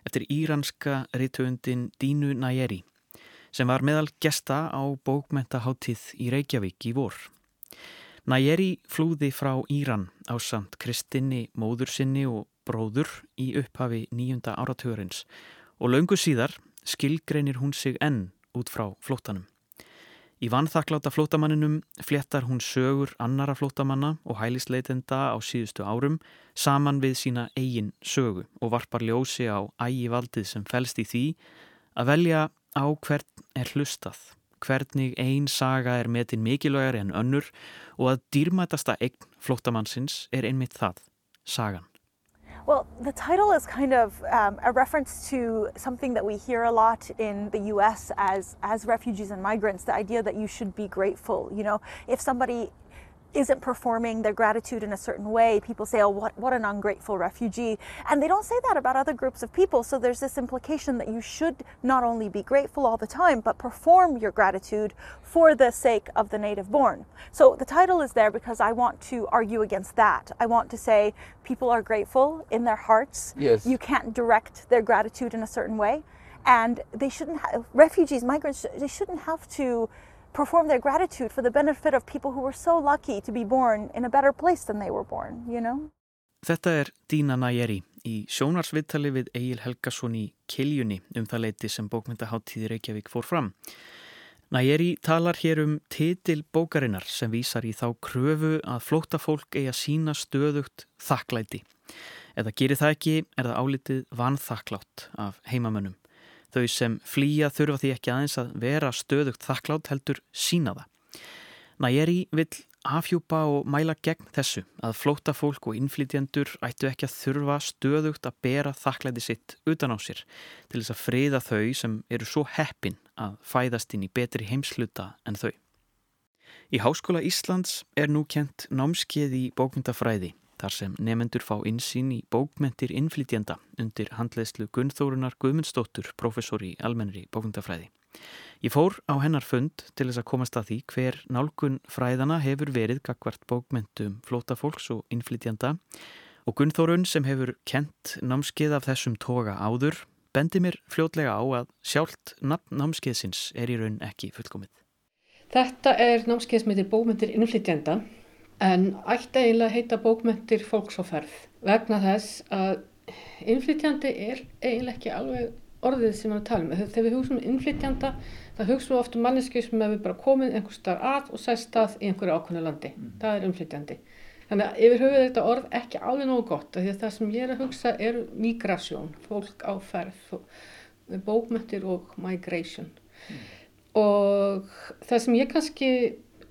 eftir íranska reytöfundin Dínu Najeri sem var meðal gesta á bókmentaháttíð í Reykjavík í vor. Najeri flúði frá Íran á samt Kristinni, móður sinni og bróður í upphafi nýjunda áratugurins og laungu síðar skilgreinir hún sig enn út frá flótanum. Í vanþakláta flótamanninum fléttar hún sögur annara flótamanna og hælisleitenda á síðustu árum saman við sína eigin sögu og varpar ljósi á ægivaldið sem fælst í því að velja á hvern er hlustað, hvernig ein saga er metin mikilvægari en önnur og að dýrmætasta eign flótamannsins er einmitt það, sagan. Well, the title is kind of um, a reference to something that we hear a lot in the US as, as refugees and migrants the idea that you should be grateful. You know, if somebody isn't performing their gratitude in a certain way, people say, oh, what, what an ungrateful refugee. And they don't say that about other groups of people. So there's this implication that you should not only be grateful all the time, but perform your gratitude for the sake of the native born. So the title is there because I want to argue against that. I want to say people are grateful in their hearts. Yes. You can't direct their gratitude in a certain way. And they shouldn't have, refugees, migrants, they shouldn't have to perform their gratitude for the benefit of people who were so lucky to be born in a better place than they were born, you know? Þetta er Dína Najeri í sjónarsviðtali við Egil Helgason í Kiljunni um það leiti sem bókmyndaháttíði Reykjavík fór fram. Najeri talar hér um titil bókarinnar sem vísar í þá kröfu að flóta fólk eigi að sína stöðugt þakklæti. Eða gerir það ekki er það álitið vanþakklátt af heimamönnum. Þau sem flýja þurfa því ekki aðeins að vera stöðugt þakklátt heldur sína það. Næjeri vill afhjúpa og mæla gegn þessu að flóta fólk og innflytjendur ættu ekki að þurfa stöðugt að bera þakklæti sitt utan á sér til þess að friða þau sem eru svo heppin að fæðast inn í betri heimsluta en þau. Í Háskóla Íslands er nú kent námskeið í bókmyndafræði þar sem nefendur fá insýn í bókmentir innflytjenda undir handleðslu Gunnþórunar Guðmundsdóttur, professor í almennri bókmyndafræði. Ég fór á hennar fund til þess að komast að því hver nálgun fræðana hefur verið gagvart bókmentum flótafólks og innflytjenda og Gunnþórun sem hefur kent námskeið af þessum toga áður bendi mér fljótlega á að sjálft nafn námskeiðsins er í raun ekki fullkomið. Þetta er námskeið sem heitir bókmentir innflytjenda en ætti eiginlega heita bókmyndir fólks á ferð vegna þess að innflytjandi er eiginlega ekki alveg orðið sem við erum að tala um. Þegar við hugsaum um innflytjanda það hugsaum við oft um manneski sem hefur bara komið einhver starf að og sæst stað í einhverju ákveðnu landi. Mm. Það er innflytjandi. Þannig að yfir höfuð þetta orð ekki alveg nógu gott því að það sem ég er að hugsa er migrasjón, fólk á ferð, bókmyndir og migration. Mm. og það sem ég kannski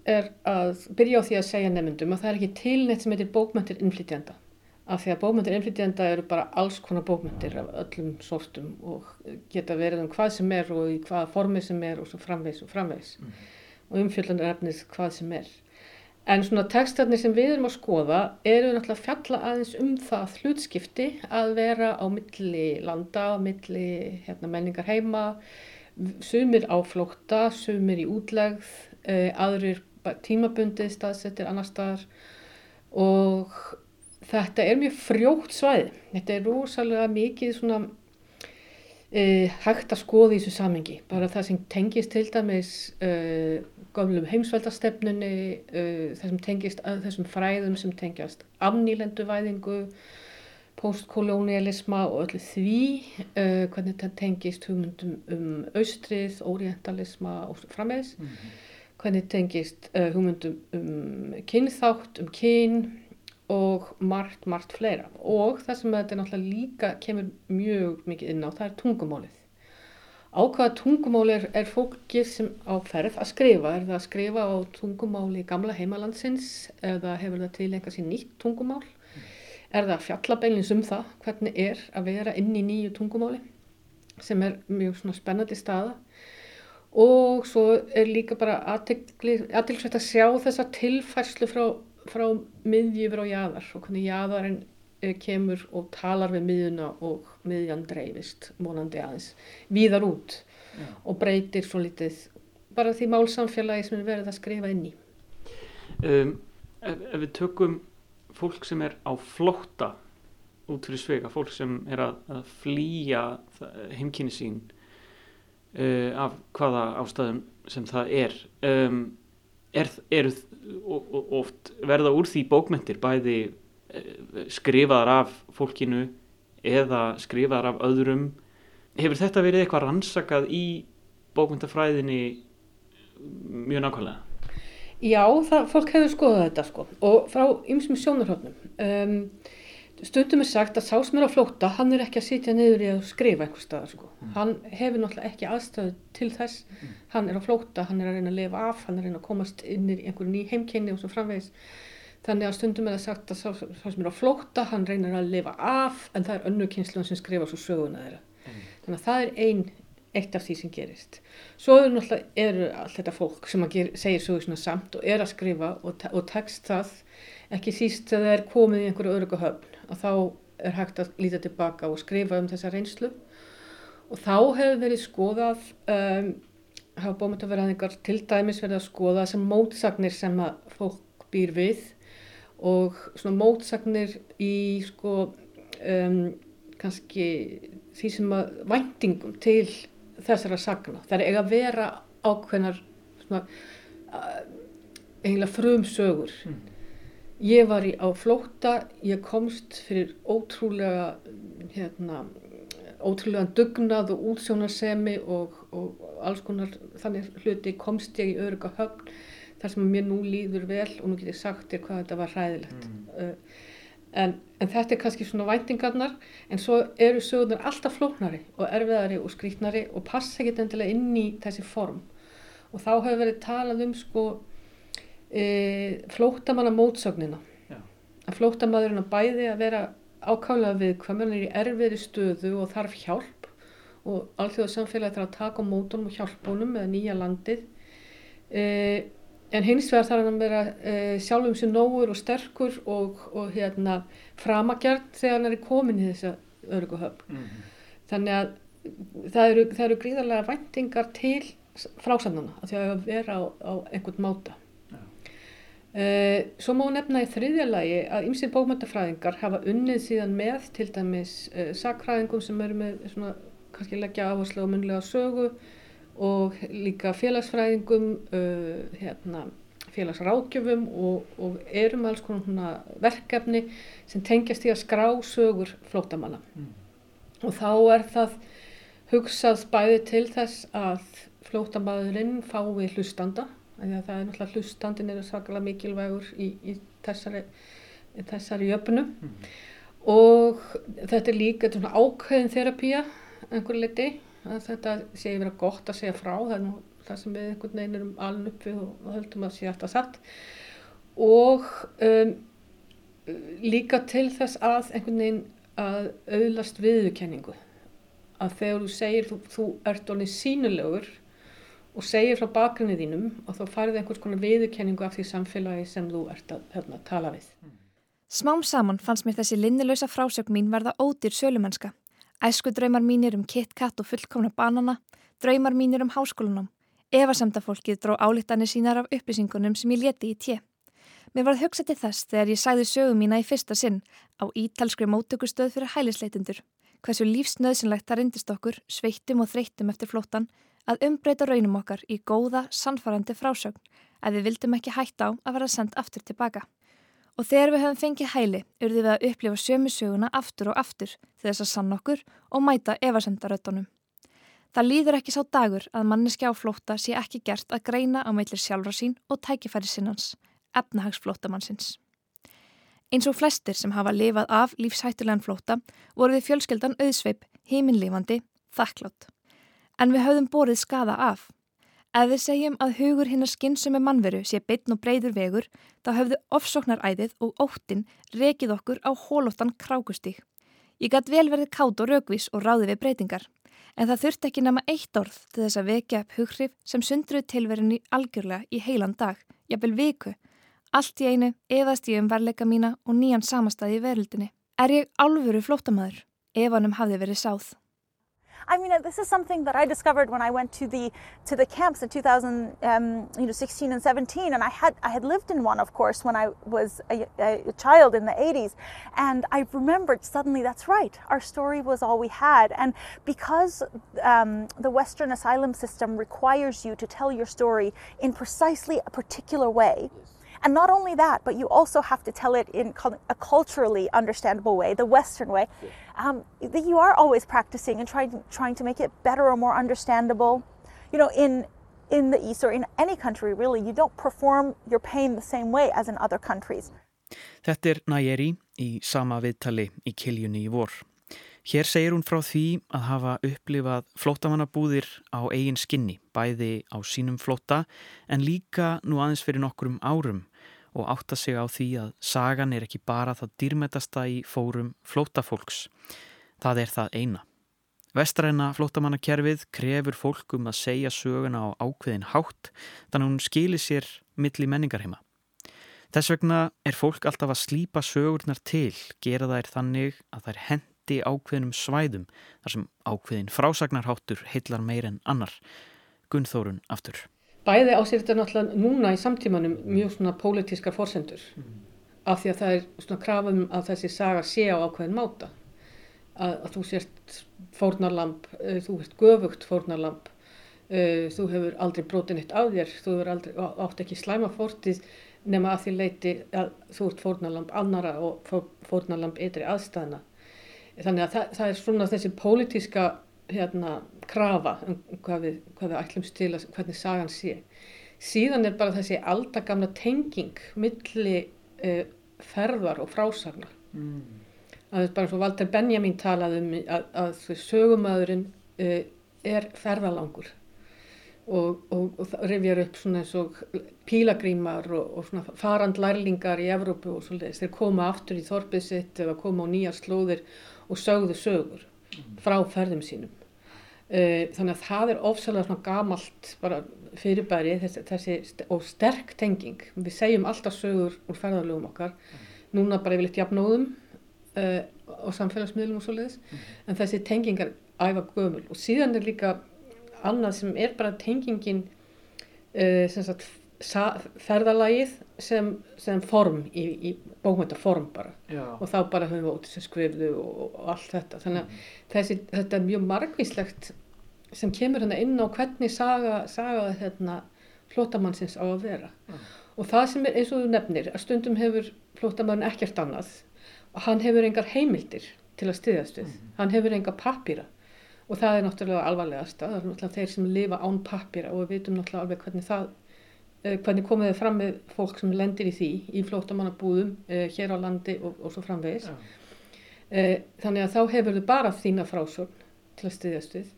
er að byrja á því að segja nefndum að það er ekki tilnett sem heitir bókmyndir innflytjanda af því að bókmyndir innflytjanda eru bara alls konar bókmyndir af öllum sortum og geta verið um hvað sem er og í hvaða formi sem er og svo framvegs og framvegs mm. og umfjöldunar efnið hvað sem er. En svona textarnir sem við erum að skoða eru náttúrulega fjalla aðeins um það hlutskipti að vera á milli landa, á milli hérna, menningar heima sumir á flókta, sumir í útlegð uh, aðrir tímabundið staðsettir annar staðar. Og þetta er mjög frjótt svæði. Þetta er rosalega mikið svona uh, hægt að skoða í þessu samengi bara það sem tengist til dæmis uh, gömlum heimsveldastefnunni það sem tengist þessum fræðum sem tengjast afnýlenduvæðingu postkolónialisma og öllu því uh, hvernig þetta tengist hugmyndum um austrið, orientalisma og frammeðis mm -hmm hvernig tengist uh, hugmyndum um kynþátt, um kyn og margt, margt fleira og það sem þetta náttúrulega líka kemur mjög mikið inn á, það er tungumálið. Á hvaða tungumáli er, er fólkið sem á ferð að skrifa? Er það að skrifa á tungumáli gamla heimalandsins eða hefur það til einhvað sín nýtt tungumál? Er það fjallabælins um það hvernig er að vera inn í nýju tungumáli sem er mjög spennandi staða og svo er líka bara aðtilsvægt að sjá þessa tilfærslu frá, frá miðjufur og jæðar og hvernig jæðarinn eh, kemur og talar við miðjuna og miðjan dreifist mónandi aðeins víðar út Já. og breytir svo litið bara því málsamfélagi sem er verið að skrifa inn í um, ef, ef við tökum fólk sem er á flótta út fyrir svega, fólk sem er að, að flýja heimkynni sín uh, af hvaða ástæðum sem það er. Um, er, er oft verða úr því bókmentir bæði uh, skrifaðar af fólkinu eða skrifaðar af öðrum? Hefur þetta verið eitthvað rannsakað í bókmentafræðinni mjög nákvæmlega? Já, það, fólk hefur skoðað þetta sko og frá ymsum sjónarhófnum um, stundum er sagt að sá sem er á flótta hann er ekki að sitja niður í að skrifa einhver stað sko. mm. hann hefur náttúrulega ekki aðstöðu til þess, mm. hann er á flótta hann er að reyna að lifa af, hann er að reyna að komast inn í einhverju ný heimkynni og svo framvegis þannig að stundum er það sagt að sá, sá sem er á flótta, hann reynir að lifa af en það er önnu kynslu sem skrifa svo söguna þeirra mm. þannig að það er ein eitt af því sem gerist svo eru náttúrulega eru allt þetta fólk sem ger, segir sögur samt og er að skrifa og, og tekst það ekki síst að það er komið í einhverju öruga höfn og þá er hægt að líta tilbaka og skrifa um þessa reynslu og þá hefur verið skoðað um, hafa að einhver til dæmis verið að skoða sem mótsagnir sem að fólk býr við og svona mótsagnir í sko um, kannski því sem að væntingum til þessara sagna. Það er eiga að vera ákveðnar svona uh, eiginlega frumsögur mm. Ég var í, á flótta, ég komst fyrir ótrúlega, hérna, ótrúlega dugnað og útsjónarsemi og, og alls konar þannig hluti komst ég í öruga höfn þar sem mér nú líður vel og nú get ég sagt þér hvað þetta var hræðilegt. Mm. Uh, en, en þetta er kannski svona væntingarnar en svo eru sögurnar alltaf flóknari og erfiðari og skrítnari og passa ekki endilega inn í þessi form og þá hefur verið talað um sko e, flótamanna mótsögnina að flótamaðurinn að bæði að vera ákálega við hvað mann er í erfiðri stöðu og þarf hjálp og allþjóðarsamfélagi þarf að taka á mótunum og hjálpunum með nýja landið. E, en hins vegar þarf hann að vera e, sjálfum sér nógur og sterkur og, og hérna framagjart þegar hann er komin í þessa öruguhöfn mm -hmm. þannig að það eru, það eru gríðarlega væntingar til frásamnana að því að vera á, á einhvern máta svo má nefna í þriðja lagi að ymsir bókmöntafræðingar hafa unnið síðan með til dæmis uh, sakfræðingum sem eru með svona kannski leggja áherslu á munlega sögu og líka félagsfræðingum, uh, hérna, félagsrákjöfum og, og erum alls konar verkefni sem tengjast í að skrá sögur flótamanna. Mm. Og þá er það hugsað bæði til þess að flótamadurinn fái hlustanda það er náttúrulega hlustandin eru sakalega mikilvægur í, í þessari, þessari jöfnu. Mm. og þetta er líka svona ákveðin þerapía einhver liti þetta sé vera gott að segja frá. Það er nú það sem við einhvern veginn erum aln upp við og höldum að sé alltaf satt. Og um, líka til þess að einhvern veginn að auðlast viðurkenningu. Að þegar þú segir þú, þú ert alveg sínulegur og segir frá bakgrunni þínum og þá farið einhvers konar viðurkenningu af því samfélagi sem þú ert að hérna, tala við. Smám saman fannst mér þessi linnilösa frásögn mín verða ódýr sölumennska. Æsku draumar mínir um KitKat og fullkomna banana, draumar mínir um háskólanum. Efasemdafólkið dró álítanir sínar af upplýsingunum sem ég leti í tje. Mér varð hugsa til þess þegar ég sagði sögum mína í fyrsta sinn á ítalskri móttökustöð fyrir hælisleitundur. Hversu lífsnöðsynlegt það rindist okkur, sveittum og þreyttum eftir flóttan, að umbreyta raunum okkar í góða, sannfarandi frásögn, að við vildum ekki hætta á að vera sendt aftur tilbaka. Og þegar við höfum fengið hæli, urðum við að upplifa sömu söguna aftur og aftur til þess að sann okkur og mæta evasendaröttunum. Það líður ekki sá dagur að manneski á flótta sé ekki gert að greina á meitlir sjálfra sín og tækifæri sinnans, efnahagsflóttamannsins. Eins og flestir sem hafa lifað af lífshættulegan flótta voru við fjölskeldan auðsveip, heiminlifandi, þakklátt. En við höfðum borið skada af. Ef við segjum að hugur hinnar skinnsumi mannveru sé beitn og breyður vegur, þá höfðu ofsóknaræðið og óttin rekið okkur á hólóttan krákustík. Ég gætt vel verið kátt og raugvís og ráði við breytingar, en það þurft ekki nema eitt orð til þess að vekja upp hughrif sem sundruð tilverinni algjörlega í heilan dag, jafnvel viku. Allt í einu eðast ég um verleika mína og nýjan samastæði í veröldinni. Er ég alvöru flótamaður? Efanum hafði verið sáð. I mean, this is something that I discovered when I went to the to the camps in 2000, um, you know, 16 and 17, and I had I had lived in one, of course, when I was a, a child in the 80s, and I remembered suddenly that's right, our story was all we had, and because um, the Western asylum system requires you to tell your story in precisely a particular way. Yes and not only that, but you also have to tell it in a culturally understandable way, the Western way. Um, that you are always practicing and trying trying to make it better or more understandable. You know, in in the East or in any country really, you don't perform your pain the same way as in other countries. Þetta er Nayeri í sama viðtali í Kiljunni í vor. Hér segir hún frá því að hafa upplifað flótamannabúðir á eigin skinni, bæði á sínum flóta en líka nú aðeins fyrir nokkrum árum og átta sig á því að sagan er ekki bara það dýrmetasta í fórum flótafólks. Það er það eina. Vestræna flótamannakerfið krefur fólkum að segja söguna á ákveðin hátt þannig hún skilir sér milli menningarheima. Þess vegna er fólk alltaf að slípa sögurnar til, gera þær þannig að þær hend hætti ákveðnum svæðum þar sem ákveðin frásagnarháttur heillar meir en annar. Gunnþórun aftur. Bæði á sér þetta náttúrulega núna í samtímanum mjög svona pólitískar fórsendur mm. af því að það er svona krafum að þessi saga sé á ákveðin máta. Að, að þú sért fórnarlamp, uh, þú ert göfugt fórnarlamp, uh, þú hefur aldrei brotin eitt af þér, þú hefur aldrei, átt ekki slæma fórtið nema að því leiti að þú ert fórnarlamp annara og fórnarlamp eitri aðstæðna þannig að það, það er svona þessi pólitíska hérna krafa um hvað við, hvað við ætlumst til að hvernig sagan sé. Síðan er bara þessi aldagamla tenging milli uh, ferðar og frásagnar mm. að það er bara svo Walter Benjamin talað um að, að sögumæðurinn uh, er ferðalangur. Og, og, og rifjar upp svona eins og pílagrímar og, og svona farandlærlingar í Evrópu og svolítið þeir koma aftur í þorpið sitt eða koma á nýjar slóðir og sögðu sögur frá ferðum sínum. Uh, þannig að það er ofsalega svona gamalt bara fyrirbæri þessi, þessi og sterk tenging. Við segjum alltaf sögur úr ferðarlögum okkar, núna bara yfirleitt jafnóðum uh, og samfélagsmiðlum og svo leiðis, en þessi tengingar æfa gömul. Og síðan er líka annað sem er bara tengingin uh, sem sagt ferðalagið sem, sem form í, í bókmyndarform bara Já. og þá bara höfum við ótið sem skrifðu og, og allt þetta þannig að mm. þessi, þetta er mjög margvíslegt sem kemur hérna inn á hvernig saga, saga hérna, flótamannsins á að vera mm. og það sem er eins og þú nefnir að stundum hefur flótamann ekkert annað og hann hefur engar heimildir til að styðast við, mm. hann hefur engar pappýra og það er náttúrulega alvarlegast það er náttúrulega þeir sem lifa án pappýra og við vitum náttúrulega alveg hvernig það hvernig komið þið fram með fólk sem lendir í því í flótamannabúðum eh, hér á landi og, og svo framvegis ja. eh, þannig að þá hefur þið bara þína frásögn til að styðjast við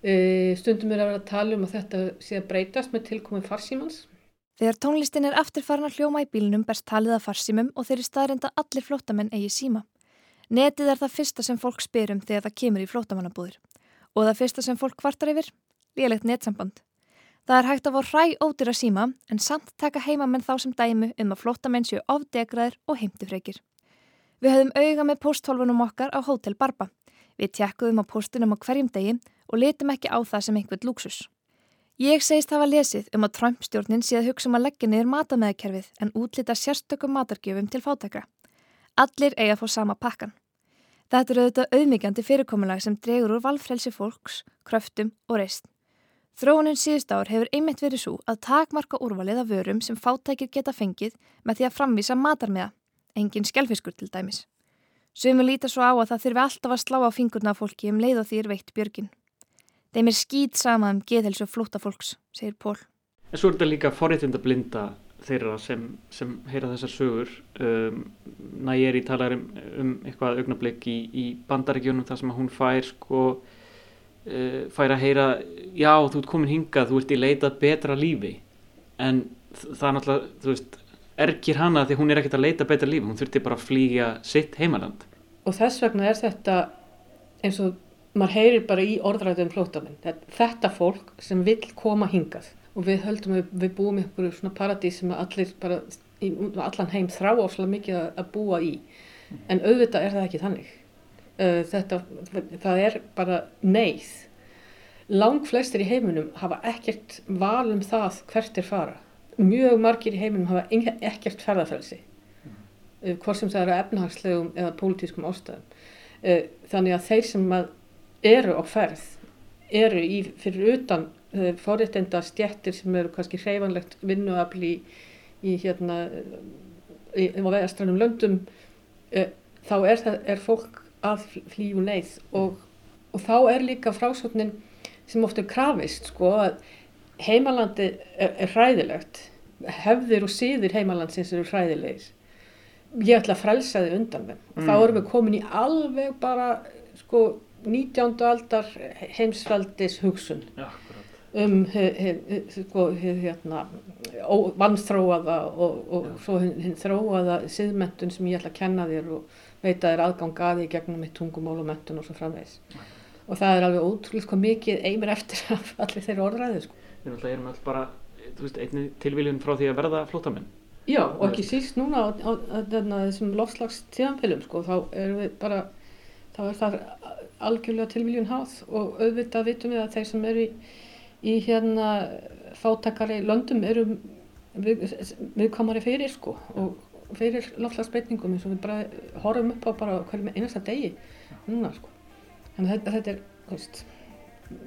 E, stundum er að vera að tala um að þetta sé að breytast með tilkominn farsímans. Þegar tónlistin er aftur farin að hljóma í bílinum berst talið að farsímum og þeir eru staðrinda allir flótamenn eigi síma. Netið er það fyrsta sem fólk spyrum þegar það kemur í flótamannabúðir. Og það fyrsta sem fólk kvartar yfir? Lélegt netsamband. Það er hægt að fá hræ ódýra síma en samt taka heimamenn þá sem dæmu um að flótamenn séu ofdegraðir og heimtifreikir. Við höfum auga með posthólfunum okkar á Hotel Barba. Við tjekkuðum á postunum á hverjum degi og litum ekki á það sem einhvern lúksus. Ég segist hafa lesið um að Trump-stjórnin sé að hugsa um að leggja niður matamæðakerfið en útlita sérstökum matargjöfum til fátakra. Allir eiga að fá sama pakkan. Þetta eru auðvitað auðmyggjandi fyrirkomulag sem dregur úr valfrelsi fólks, kröftum og reist. Þróunin síðust ár hefur einmitt verið svo að takmarka úrvalið af vörum sem fátækir geta fengið með því að framvísa matarmiða, engin skjálfiskur til dæmis. Sumur líta svo á að það þurfi alltaf að slá á fingurna af fólki um leið og því er veitt björgin. Þeim er skýt sama um geðhelsu flúta fólks, segir Pól. En svo er þetta líka forréttinda blinda þeirra sem, sem heyra þessar sögur. Um, Nægeri talar um, um eitthvað augnablík í, í bandaríkjónum þar sem hún fær sko fær að heyra já þú ert komin hingað, þú ert í leitað betra lífi. En það er náttúrulega, þú veist ergir hana því hún er ekkert að leita betra lífi, hún þurfti bara að flýja sitt heimaland. Og þess vegna er þetta eins og maður heyrir bara í orðræðum flótamenn þetta fólk sem vil koma hingað. Og við höldum við, við búum einhverju svona paradís sem allir bara í allan heim þrá áslega mikið að, að búa í. En auðvitað er það ekki þannig þetta, það er bara neyð. Lang flestir í heiminum hafa ekkert val um það hvert er fara. Mjög margir í heiminum hafa ekkert ferðarfælsi hvort sem það eru efnahagslegum eða pólitískum ástæðum. Þannig að þeir sem eru á ferð eru í, fyrir utan uh, forréttenda stjættir sem eru kannski hreyfanlegt vinnuafli í, í hérna í, á vegastrænum löndum. Uh, þá er, það, er fólk að flíu leið og, og þá er líka frásotnin sem ofta er krafist sko að heimalandi er, er hræðilegt hefðir og síðir heimalandsins eru hræðilegir ég ætla að frelsa þið undan þeim og mm. þá erum við komin í alveg bara sko 19. aldar heimsfaldis hugsun ja, um sko, hérna, vannþróaða og, og ja. svo hinn hin þróaða siðmentun sem ég ætla að kenna þér og veita þér aðgang að því gegnum mitt tungumál og mentun og svo framvegs og það er alveg ótrúlega sko, mikið einmir eftir af allir þeirra orðræði sko. Við erum alltaf bara veist, einni tilvíljun frá því að verða flótamenn Já og ekki síst núna á, á, á, þessum lofslags tíðanfélum sko, þá erum við bara þá er það algjörlega tilviljun háð og auðvitað vitum við að þeir sem eru í, í hérna fátakari löndum eru við, viðkomari fyrir sko og fyrir lofslagsbreytingum eins og við bara horfum upp á bara hverjum einasta degi núna sko að þetta, þetta er, veist,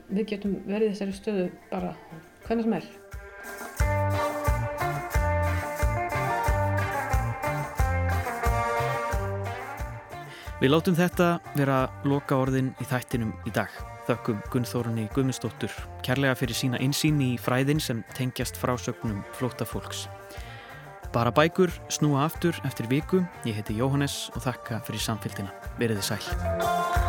við getum verið þessari stöðu bara hvernig sem er Við látum þetta vera loka orðin í þættinum í dag. Þökkum Gunnþórunni Guðmundsdóttur kærlega fyrir sína insýn í fræðin sem tengjast frásögnum flótafólks. Bara bækur snúa aftur eftir viku. Ég heiti Jóhannes og þakka fyrir samfélgina. Verðið sæl.